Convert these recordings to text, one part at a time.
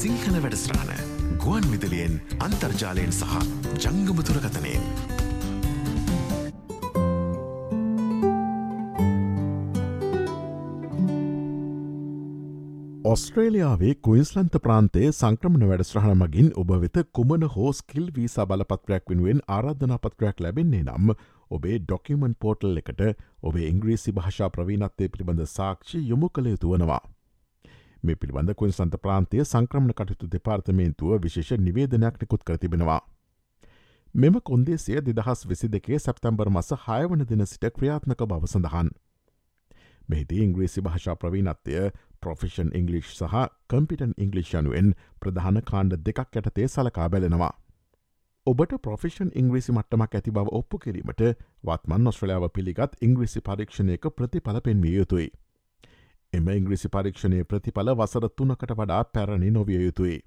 සිංහල වැඩස්ටාන ගුවන් විදලියෙන් අන්තර්ජාලයෙන් සහ ජංගමතුරකතනයෙන්. ඔස්ට්‍රේලියාවේ කුයිස්ලන්ත ප්‍රාන්තේ සංක්‍රමණ වැඩස්්‍රහණ මගින් ඔබ වෙත කුමන හෝ ස්කිල් වීසා බලපත්‍රයක් වෙනුවෙන් ආරාධනාපත්‍රයක් ලැබෙන්නේ නම් ඔබේ ඩොකිමන් පෝටල් එකට ඔබේ ඉංග්‍රීසි භාෂා ප්‍රවීණත්වය පිළිබඳ සාක්ෂි යොමු කළ යුතු වනවා. මේ පිළිබඳ කුයින්සන්ත ප්‍රාන්තය සංක්‍රමණ කටයුතු දෙපාර්තමේන්තුව විශේෂ නිවේදනයක් නිකුත් කරතිබෙනවා. මෙම කොන්දේසිය දෙදහස් විසි දෙකේ සැප්තැම්බර් මස හයවන දින සිට ක්‍රියාත්මක බව සඳහන්. මෙහිදී ඉංග්‍රීසි භාෂා ප්‍රවීණත්වය ප්‍රොෆිෂන් ඉංගලිෂ් සහ කම්පිටන් ඉංගලිෂ් යනුවෙන් ප්‍රධාන කාණ්ඩ දෙකක් යටතේ සලකා බැලෙනවා. ඔබට ප්‍රොෆිෂන් ඉංග්‍රීසි මට්ටමක් ඇති බව ඔප්පු කිරීමට වත්මන් ඔස්ට්‍රලයාාව පිළිගත් ඉංග්‍රීසි පරීක්ෂණයක ප්‍රතිඵල පෙන්විය යුතුයි. එම ඉංග්‍රීසි පරීක්ෂණය ප්‍රතිඵල වසර තුනකට වඩා පැරණි නොවිය යුතුයි.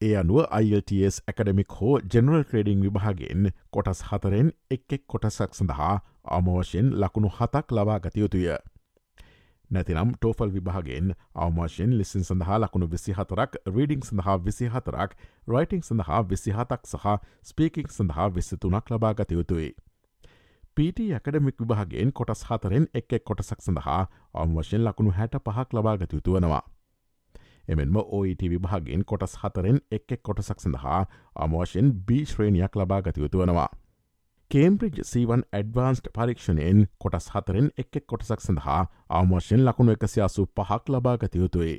ඒ අනුව ILTS ඇකඩමික් හෝ ජෙනරල් ට්‍රේඩිං විභාගෙන් කොටස් හතරෙන් එක් එක් කොටසක් සඳහා අමෝෂයෙන් ලකුණු හතක් ලබා ගතයුතුය. නැතිනම් ටෝෆල් විභාගෙන් අවමාශයෙන් ලිසින් සඳහා ලකුණු විසි හතරක් රීඩිං සඳහා විසි හතරක් රයිටිං සඳහා විසි හතක් සහ ස්පීකික් සඳහා විසි තුනක් ලබා ගතයුතුයි. PT ඇකඩමික් විභාගෙන් කොටස් හතරෙන් එක් එක් කොටසක් සඳහා අවවශයෙන් ලකුණු හැට පහක් ලබා ගතයුතු වනවා. එමෙන්ම OET විභාගෙන් කොටස් හතරෙන් එක් එක් කොටසක් සඳහා අමෝශයෙන් බීශ්‍රේණයක් ලබා ගතයුතු වනවා. කේම්බ්‍රිජ් සීවන් ඇඩ්වාන්ස්ට් පරීක්ෂණයෙන් කොටස් හතරෙන් එක් කොටසක් සඳහා ආමෝශයෙන් ලකුණු එකසියාසු පහක් ලබා ගතයුතුයි.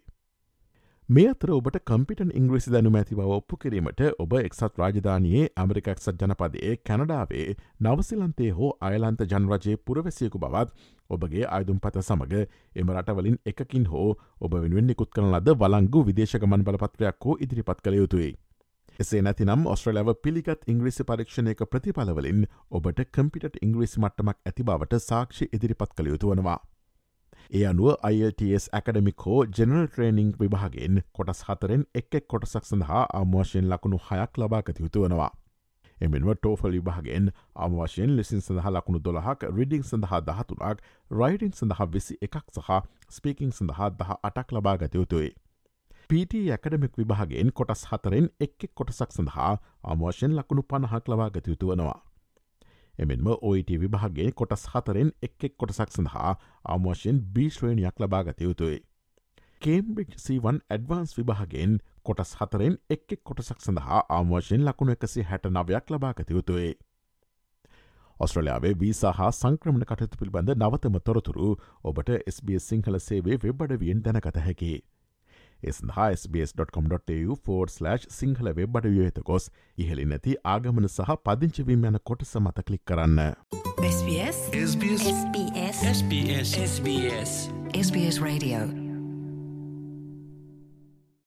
මේ අතර ඔබට කම්පිටන් ඉංග්‍රිසි දැනු ඇති බව ඔප්පු කිරීමට ඔබ එක්සත් රාජධානයේ ඇමරිකක්සත් ජනපදයේ කැනඩාවේ නවසිලන්තේ හෝ අයලන්ත ජනරජයේ පුරවැසියකු බවත් ඔබගේ අයදුම් පත සමඟ එම රටවලින් එකකින් හෝ ඔබ වෙනුවෙන් නිකුත් කරන ලද වලංගු විදේශකමන් බලපත්‍රයක් හෝ ඉදිරිපත් කළ යුතුයි. එසේ නැතිනම් ඔස්ට්‍රලව පිළිගත් ඉංග්‍රිසි පරීක්ෂණයක ප්‍රතිඵලවලින් ඔබට කම්පිට ඉංග්‍රිසි මට්ටමක් ඇති බවට සාක්ෂි ඉදිරිපත් කළ යුතු වනවා. ඒ අනුව ILTS ඇකඩමික් හෝ ජෙනල් ට්‍රේනිං විභාගෙන් කොටස් හතරෙන් එක් එක් කොටසක් සඳහා අමවශයෙන් ලකුණු හයක් ලබාගත යුතු වනවා. එමෙන්ව ටෝෆල් විභාගෙන් අමවශයෙන් ලෙසින් සඳහා ලකුණු දොළහක් රිඩිං සඳහා දහතුනක් රයිඩිං සඳහා විසි එකක් සහ ස්පීකින් සඳහා දහ අටක් ලබාගත යුතුයි. PT ඇකඩමික් විභාගෙන් කොටස් හතරෙන් එක් කොටසක් සඳහා අමෝෂයෙන් ලකුණු පණහක් ලවා ගතයුතු වනවා. එමෙන්ම OIT විභාගේ කොටස් හතරෙන් එක් එක් කොටසක් සඳහා අමෝෂයෙන් බීශ්‍රේණයක් ලබා ගතයුතුයි. කේම්බිට් සවන් ඇඩ්වන්ස් විභාගෙන් කොටස් හතරෙන් එක් එක් කොටසක් සඳහා ආමෝෂයෙන් ලකුණු එකසි හැට නවයක් ලබා ගතයුතුයි. ඔස්ට්‍රලයාාවේ වීසා හා සංක්‍රමණ කටයුතු පිළිබඳ නවතම තොරතුරු ඔබට SBS සිංහල සේවේ වෙබ්බඩවියෙන් දැනකත හැකි. එස්හා SBS.com.tu4/ සිංහල වෙබ් අඩ වියත ගොස් ඉහලි නැති ආගමන සහ පදිංචවීම යන කොටස මත කලික් කරන්න. SBS SBS SBS SBS SBS Radio